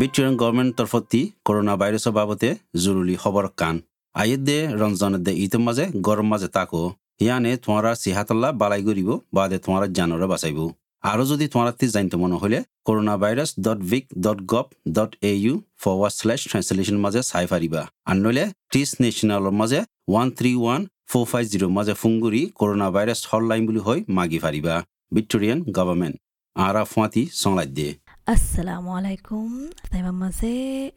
Victorian government তরফতি corona ভাইরাসের বাবদে জরুরি খবর কান আইয়ের দে রমজানের দে ঈদের মাঝে গরম মাঝে তাকো ইয়ানে তোমারা সিহাতাল্লা বালাই করিব বাদে তোমারা জানরে বাঁচাইব। আরও যদি তোমার তি জানতে মনে হলে corona virus dot vic dot gov dot A U forward slash translation মাঝে চাই পারিবা আর নইলে টিস নেশনালৰ মাঝে one three one four five zero' মাঝে ফুংগুৰি করোনা ভাইরাস হটলাইন বুলি হৈ মাগি পারিবা ভিক্টোরিয়ান গভর্নমেন্ট আরা ফুয়াতি সংলাই দিয়ে আসসালামু আলাইকুম তাইবা মাঝে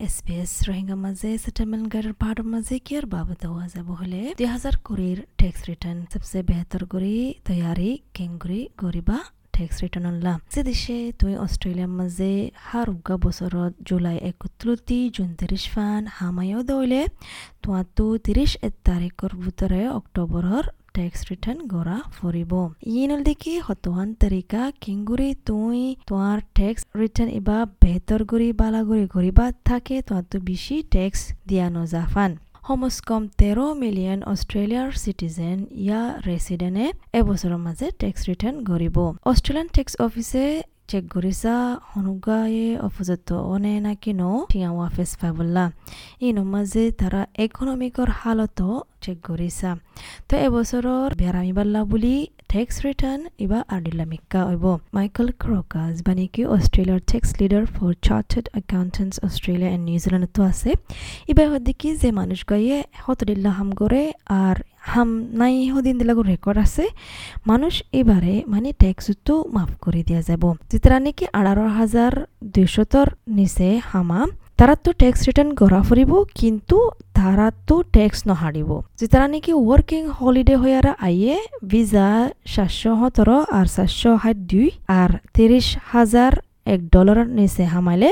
এছ রোহিঙ্গা মাঝে সেটেলমেন্ট গাড়ির পাহাড়ের মাঝে কি আর বাবদ হওয়া যাব হলে দুই হাজার কুড়ির ট্যাক্স রিটার্ন সবচেয়ে বেহতর করে তৈয়ারি কেঙ্গুরি গরিবা টেক্স ৰিটাৰ্ণ লা যে দিশে তুই অষ্ট্ৰেলিয়াৰ মাজে হাৰ উগা বছৰত জুলাই একত্ৰিশ জুন ত্ৰিশ ফান হামায়ো দৌলে তোৱাতো ত্ৰিশ এক তাৰিখৰ ভিতৰে অক্টোবৰৰ টেক্স ৰিটাৰ্ণ কৰা ফুৰিব ইনলৈকে সতোৱান তৰিকা কিংগুৰি তুই তোমাৰ টেক্স ৰিটাৰ্ণ এবাৰ বেহতৰ গুৰি বালাগুৰি কৰিবা থাকে তোহাঁতো বেছি টেক্স দিয়া নজাফান সমস্কম তেৰ মিলিয়ন অষ্ট্ৰেলিয়াৰ চিটিজেন ইয়াৰ ৰেচিডেণ্টে এবছৰৰ মাজে টেক্স ৰিটাৰ্ণ কৰিব অষ্ট্ৰেলিয়ান টেক্স অফিচে চেক কৰিছা হনুগায়ে অফিচত অনে নাকি ন ঠিয়া ওয়াফেস ফাইবল্লা ই নমাজে তারা ইকোনমিকৰ হালত চেক কৰিছা তো এবছৰৰ বেৰামি বাল্লা বুলি টেক্স ৰিটাৰ্ণ ইবা আৰ্ডিলামিকা হইব মাইকেল ক্ৰকাজ বানিকি অষ্ট্ৰেলিয়াৰ tax leader for chartered accountants Australia and নিউজিলেণ্ডতো আছে ইবা হদিকি যে মানুষ গাইয়ে হতদিল্লা হাম করে আর হাম, নাই হদিন দিলাগো রেকর্ড আছে। মানুষ এবারে মানে ট্যাক্সতো মাফ করে দিয়া যাব। যেটা নাকি আঠারো হাজার দুইশতর নিচে হামা, তারা তো ট্যাক্স রিটার্ন করা ফুরিব, কিন্তু তারা তো ট্যাক্স নহারিব। যেটা নাকি ওয়ার্কিং হলিডে আইয়ে ভিসা সাতশো সতেরো আর সাতশো ষাট দুই আর তিরিশ হাজার এক ডলারের নিচে হামাইলে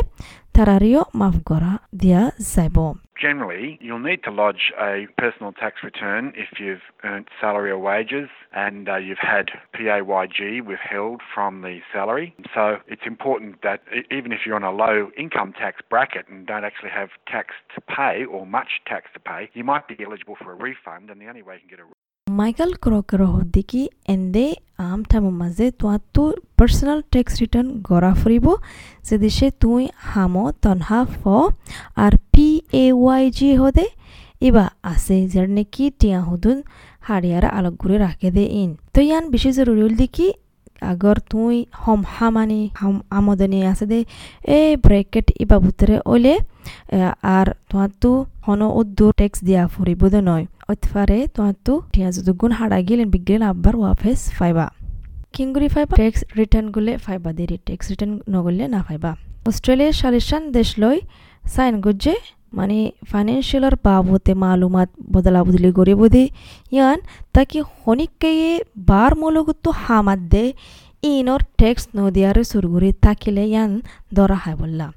তারারিও মাফ করা দিয়া যাব Generally, you'll need to lodge a personal tax return if you've earned salary or wages and uh, you've had PAYG withheld from the salary. So it's important that even if you're on a low income tax bracket and don't actually have tax to pay or much tax to pay, you might be eligible for a refund and the only way you can get a Michael ক্রকের হদ্দিকি এন্দে আম ঠামো মাঝে তোয়াতো personal tax return গড়া ফুরিব দেশে তুই হামো তনহা ফ আর পি এ ওয়াই জি হদে ইবা আছে যার নাকি টিয়া হদুন হাড়িয়ারা আলোক ঘুরে রাখে দে ইন তো ইয়ান বেশি জরুরি হল দেখি আগর তুই হম হামানি হাম আমদানি আছে দে এ ব্রেকেট ইবা ভিতরে ওলে আর তোমার তো হন উদ্দুর ট্যাক্স দিয়া ফুরিব দে নয়। অতফারে তোমার তো টিয়া যদি গুণ হারা গেলেন বিগলেন আব্বার ওয়াফেস ফাইবা। কিংগুরি ফাইবা ট্যাক্স রিটার্ন করলে ফাইবা দেরি ট্যাক্স রিটার্ন নগরলে না ফাইবা অস্ট্রেলিয়ার সালিশান দেশ লই সাইন গজ্জে মানে ফাইনেন্সিয়ালৰ বাবতে মালুমাত বদলা বদলি কৰিব দে, ইয়ান তাকি শনিককে বাৰ মলগুতো হামাত দে, ইনৰ টেক্স নদিয়াৰে চুৰগুৰি থাকিলে ইয়ান দৰা হাই বললা।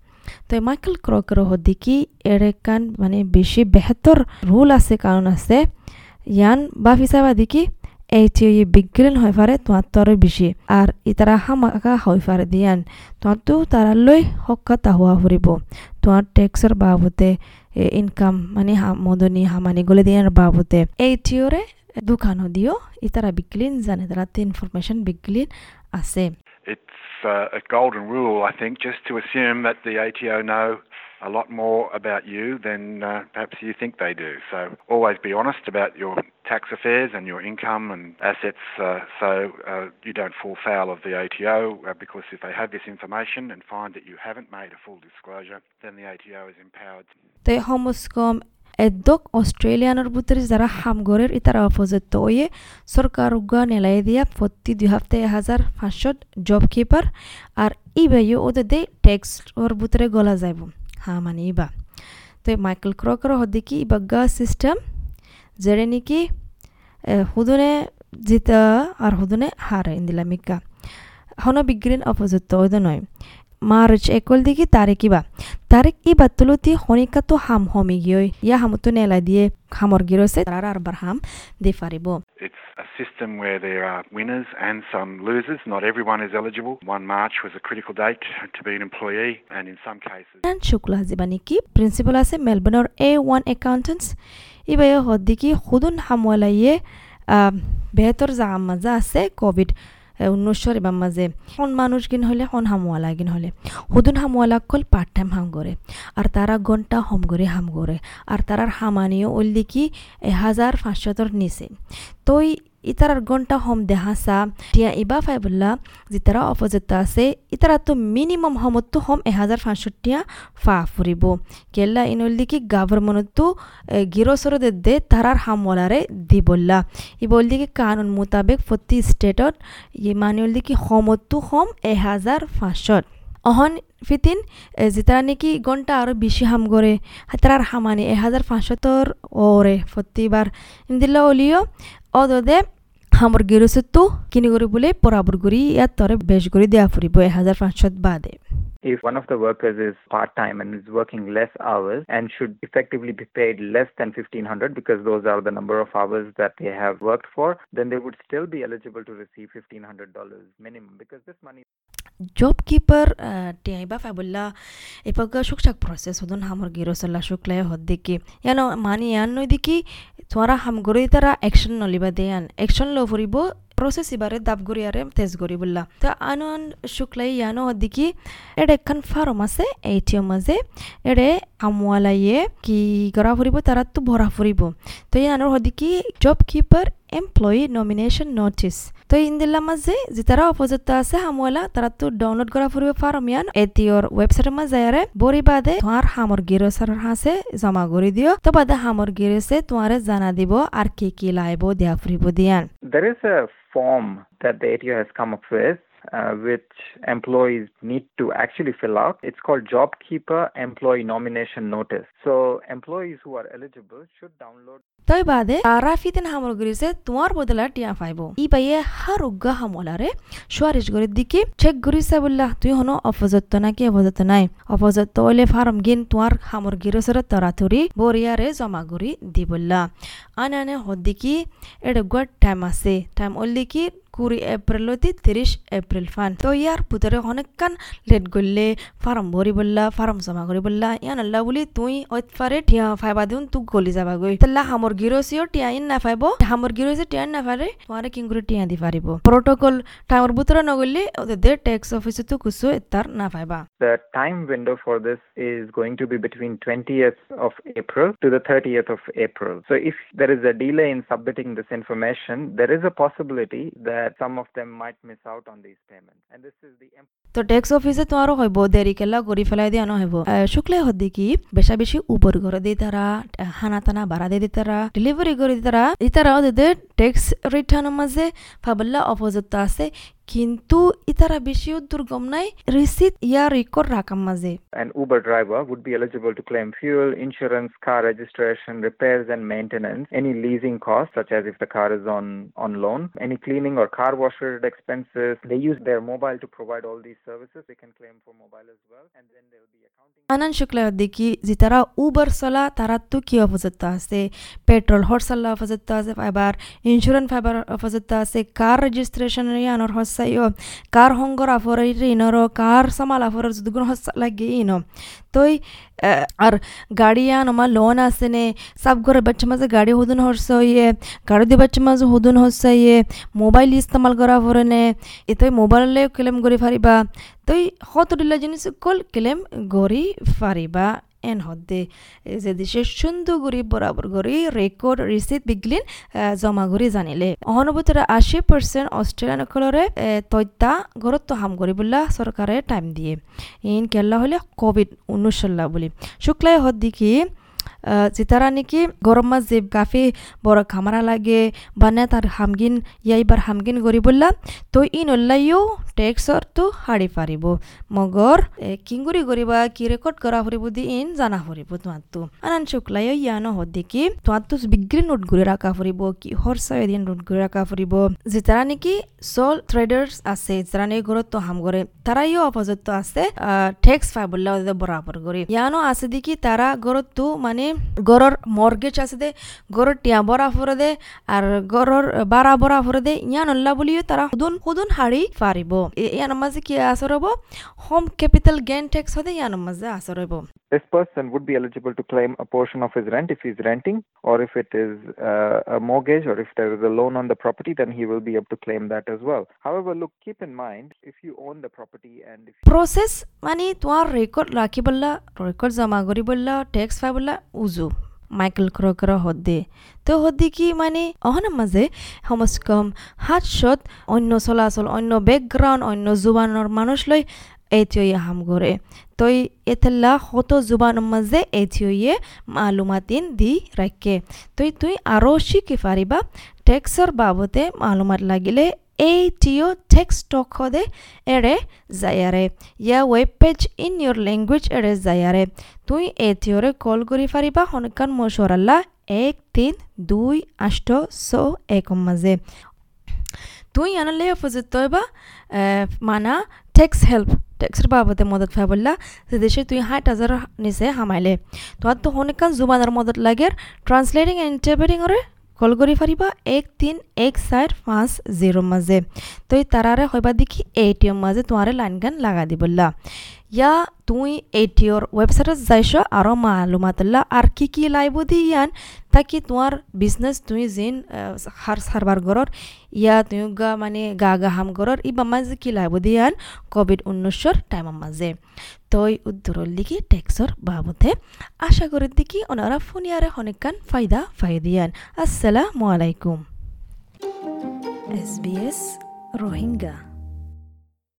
তো মাইকেল ক্রকের হদিকি এরেকান মানে বেশি বেহতর রুল আছে কারণ আছে? ইয়ান বা হিসাবা দিকি এইটি বিজ্ঞান হয়ে পারে তোমার তরে বেশি আর ইতারা হামাকা হয়ে পারে দিয়ান। তোমার তো তারা লই হক্কা তাহুয়া ফুরিব তোমার ট্যাক্সের বাবতে ইনকাম মানে মদনী হামানি গলে দিয়ার বাবতে। এইটিওরে দোকানও দিও ইতারা বিকলিন জানে তারা ইনফরমেশন বিকলিন আছে। It's uh, a golden rule, I think, just to assume that the ATO know a lot more about you than uh, perhaps you think they do. So always be honest about your tax affairs and your income and assets uh, so uh, you don't fall foul of the ATO uh, because if they have this information and find that you haven't made a full disclosure, then the ATO is empowered. They homoscom এদক অস্ট্রেলিয়ানোর ভিতরে যারা হামগরের ইতারা opposite way সরকার উগা নেলাই দিয়া প্রতি দুই হপ্তাহ হাজার পাঁচশো job keeper আর ই বাইও ওদের দে ওর ভিতরে গলা যাইব মানে iba. তো মাইকেল ক্রকার হদিকি ibagga সিস্টেম যেড়ে নিকি হুদুনে জিতা আর হুদুনে হারে ইন্দিলামিকা হন বিগ্রিন অপোজিট ওইদ নয় মাৰ্চ একৈল দেখি তাৰে কিবা তাৰে কি বাতিলো তি শনিকাটো হাম হমি গিয় ইয়া হামতো নেলাই দিয়ে হামৰ গিৰছে তাৰ আৰু বাৰ হাম দি পাৰিব A system where there are winners and some losers. Not everyone is eligible. One March was a critical date to be an employee, and in some cases. And Shukla Zibaniki, principal ase Melbourne or A1 accountants. Ibayo Hodiki, Hudun Hamwalaye, Betor Zamaza, say COVID. -19. উনিশশোর এবার মাঝে হন মানুষ গিন হলে হন হামওয়ালা গিন হলে। হুদুন হামওয়ালা কল পার্ট টাইম হাম করে আর তারা ঘণ্টা হম করে হাম করে আর তারার হামানিও ওল্লি কি হাজার পাঁচশতর নিচে। তই ইতারার ঘণ্টা হম দেহাসা টিয়া ইবা ফাইবুল্লা যে তারা অপজিত আছে ইতারা তো মিনিমাম হমতো হম এ হাজার পাঁচষট্টিয়া ফা ফুরিব কেল্লা ইনল্লি কি গাভর্নমেন্টতো গিরসর দে তারার হামওয়ালারে দিবল্লা ই বললি কি কানুন মোতাবেক প্রতি স্টেটত ই মানে কি হমতো হম এ হাজার পাঁচশত অহন ফিতিন যেতারা নাকি ঘণ্টা আরও বেশি হাম করে তারার হামানি এ হাজার পাঁচশোর ওরে প্রতিবার ইমদিল্লা অলিও অদদে হামর গেরুসতো কিনি করে বলে পরাবর করি ইয়ার তরে বেশ করে দেয়া ফুরিব এ হাজার পাঁচশত বাদে। If one of the workers is part time and is working less hours and should effectively be paid less than 1500 because those are the number of hours that they have worked for then they would still be eligible to receive $1500 minimum because this money job keeper টিয়াই বা ফাবুল্লা এপাগা সুকসাক process হদন হামর গিরসল্লা শুক্লায় হদ্দিকি ইয়ানো মানি ইয়ান নই দিকি তোরা হাম গরি তারা action নলিবা দেয়ান action process ইবারে দাব গরিয়ারে তেজ গরি বললা তো আনন শুক্লাই ইয়ানো হদ্দিকি এডে একখান ফার্ম আছে এইটিও মাঝে এডে হামওয়ালাইয়ে কি করা ফুরিব তারা তো ভরা ফুরিব তো ইয়ানোর হদ্দিকি job keeper employee nomination notice তো ইন্দিল্লা মাঝে যে তারা অপোজিট আছে হামওয়ালা তারা তো ডাউনলোড করা ফুরিব ফার্ম ইয়ান এটিওর ওয়েবসাইটের মাঝে আরে বরি বাদে তোমার হামর গিরসার হাসে জমা করে দিও তো বাদে হামর গিরসে তোমারে জানা দিব আর কি কি লাইব দেয়া ফুরিব দিয়ান There is a form that the ATO has come up with uh, which employees need to actually fill out. It's called JobKeeper Employee Nomination Notice. So employees who are eligible should download. তই বাদে তারা ফিতেন হামর গরিছে তোমার বদলা টিয়া পাইব। ই পাইয়ে হার উগ্গা হামলারে সুয়ারিশ গরির দিকে check গরিছে বললা তুই হনো অপযত্ত নাকি অপযত্ত নাই? অপযত্ত হইলে ফার্ম গিন তোমার হামর গিরসরে তরাতুরি বরিয়ারে জমা গরি দি বললা আনে আনে হদ্দিকি এটা গুয়ার টাইম আছে। টাইম ওল্লি কি কুড়ি এপ্রিল হইতে তিরিশ এপ্রিল ফান। তো ইয়ার ভিতরে অনেকখান লেট করলে ফার্ম ভরি বললা ফার্ম জমা করি বললা ইয়ান আল্লাহ বলি তুই ওইফারে টিয়া ফাইবা দিন তুক গলি যাবা গই তাল্লা হামর গিরসিও টিয়া ইন না ফাইব হামর গিরসি টিয়া না ফারে তোমারে কিং করে টিয়া দি পারিব প্রোটোকল টাইমর ভিতরে নগলি ওদের ট্যাক্স অফিসে তো কুসু এতার না ফাইবা The time window for this is going to be between 20th of April to the 30th of April. So if there is a delay in submitting this information, there is a possibility that some of them might miss out on these payments. And this is the তো tax অফিসে তোমারও হইব দেরি কেলা গড়ি ফেলাই দিয়া হইব শুক্লে হদি কি বেশা বেশি উপর করে দিয়ে তারা হানা টানা ভাড়া দিয়ে দিই তারা ডেলিভারি করে দিই তারা ইতারা ওদের ট্যাক্স রিটার্ন মাঝে ফাবল্লা অপযুক্ত আছে কিন্তু ইতারা বেশিও দুর্গম নাই রিসিট ইয়া রেকর্ড রাখার মাঝে An Uber driver would be eligible to claim fuel, insurance, car registration, repairs and maintenance, any leasing costs, such as if the car is on, on loan, any cleaning or car wash related expenses. They use their mobile to provide all these services. They can claim for mobile as well. And then there will be accounting. আনান শুক্লা দেখি যে তারা Uber চলা তারা তো কি অপযুক্ত আছে petrol হর চলা অপযুক্ত আছে ফাইবার ইন্স্যুরেন্স ফাইবার অপযুক্ত আছে কার রেজিস্ট্রেশন হসাইও কার আফর ইনর কার সামাল আফর দুগুণ হসা লাগে ইনো তই আর গাড়ি আন আমার লোন আছে নে সব ঘরে বাচ্চা মাঝে গাড়ি হুদুন হরসা ইয়ে গাড়ি দিয়ে বাচ্চা মাঝে হুদুন হরসা ইয়ে মোবাইল ইস্তেমাল করা ফরে নে এতই মোবাইলে ক্লেম করে ফারিবা তই হতডিলা জিনিস কল ক্লেম গড়ি ফারিবা হদ্দে যে দেশে সুন্দর গরি বরাবর গরি রেকর্ড রিসিট বিগলিন জমা গরি জানিলে। অহনুভূতিরা আশি পার্সেন্ট অস্ট্রেলিয়ান অকলরে তথ্যা ঘরত হাম করি বললা সরকারে টাইম দিয়ে। ইন কেলা হলে কোভিড উনিশল্লা বলি। শুক্লাই হদ্দি কি যিতাৰা নেকি গৰম মাছ যে গাফি বৰ ঘামৰা লাগে বানে তাৰ হামগিন ইয়াইবাৰ হামগিন কৰি বোলা তই ই নল্লাইও টেক্সৰটো সাৰি পাৰিব মগৰ কিংগুৰি কি ৰেকৰ্ড কৰা ফুৰিব দি ইন জানা ফুৰিব তোহাঁতটো আন শুক্লাই ইয়ান হত কি তোহাঁতটো বিগ্ৰী নোট ঘূৰি ৰখা ফুৰিব কি হৰ্চা এদিন নোট ঘূৰি ৰখা ফুৰিব যিতাৰা নেকি চল থ্ৰেডাৰ্ছ আছে যিতাৰা নেকি ঘৰততো হাম কৰে তাৰাইও অপযত্ত আছে টেক্স পাই বোলা বৰাবৰ কৰি ইয়ানো আছে দেখি তাৰা ঘৰততো মানে গরর মর্গেজ আছে দে গরর টিয়া বরা ফরে দে আর গরর বারা বরা ফরে দে ইয়ান অল্লা বলিও তারা হুদুন হুদুন হাড়ি পারিব ইয়ান মাঝে কি আসর হব হোম ক্যাপিটাল গেইন ট্যাক্স হদে ইয়ান মাঝে আসর হইব This person would be eligible to claim a portion of his rent if he's renting, or if it is uh, a mortgage, or if there is a loan on the property, then he will be able to claim that as well. However, look, keep in mind if you own the property and if process মানে তোমার record রাখিবল্লা record জমা করিবল্লা tax পাইবল্লা উজু, Michael ক্ৰকৰ হদ্দে। তো হদ্দি কি মানে? অহনৰ মাজে কমচ কম অন্য চলাচল, অন্য বেকগ্ৰাউণ্ড অন্য জোবানৰ মানুষ লৈ এথিয়ে হাম করে তই এথেল্লা হত জুবানৰ মাজে এথিয়ে মালুমাতিন দি রাখে তই, তুই আরও শিকি পারিবা ট্যাক্সর বাবদে মালুমাত লাগিলে টেক্সট টক হদে এড়ে যায়ারে ইয়া web page in your language এড়ে যায়ারে তুই এ থিওরে কল করি পারিবা হনকান মশরাল্লা এক তিন দুই আষ্ট ছ এক মাঝে তুই আনলে ফজত তৈবা মানা টেক্স হেল্প টেক্সের বাবদে মদত ফাবল্লা যে দেশে তুই ষাট হাজার নিচে হামাইলে তোর তো হনেকান জুবানের মদত লাগে ট্রান্সলেটিং এন্ড ইন্টারপ্রেটিংরে কল কৰি পাৰিবা এক তিন এক চাৰ পাঁচ জিৰ' মাজে। তই তাৰাৰে হয়বা দেখি এ টি এম মাজে তোমাৰে লাইন গান লাগা দিবল্লা ইয়া তুই এ টি অর ওয়েবসাইটত যাইছ আৰু মালুমাতল্লা আর কি কি লাইব দি ইয়ান তাকি তোমার বিজনেস তুই যেন হার সারবার গরর ইয়া তুই গা মানে গা গা হাম গরর ইবা মাঝে কি লাইব দি ইয়ান কোভিড উনিশর টাইমের মাঝে তই উদ্দুরল লিগি টেক্সর বাবদে। আশা করি দেখি ওনারা ফোনিয়ারে অনেকখান ফায়দা ফায়দিয়ান আসসালামু আলাইকুম। এস রোহিঙ্গা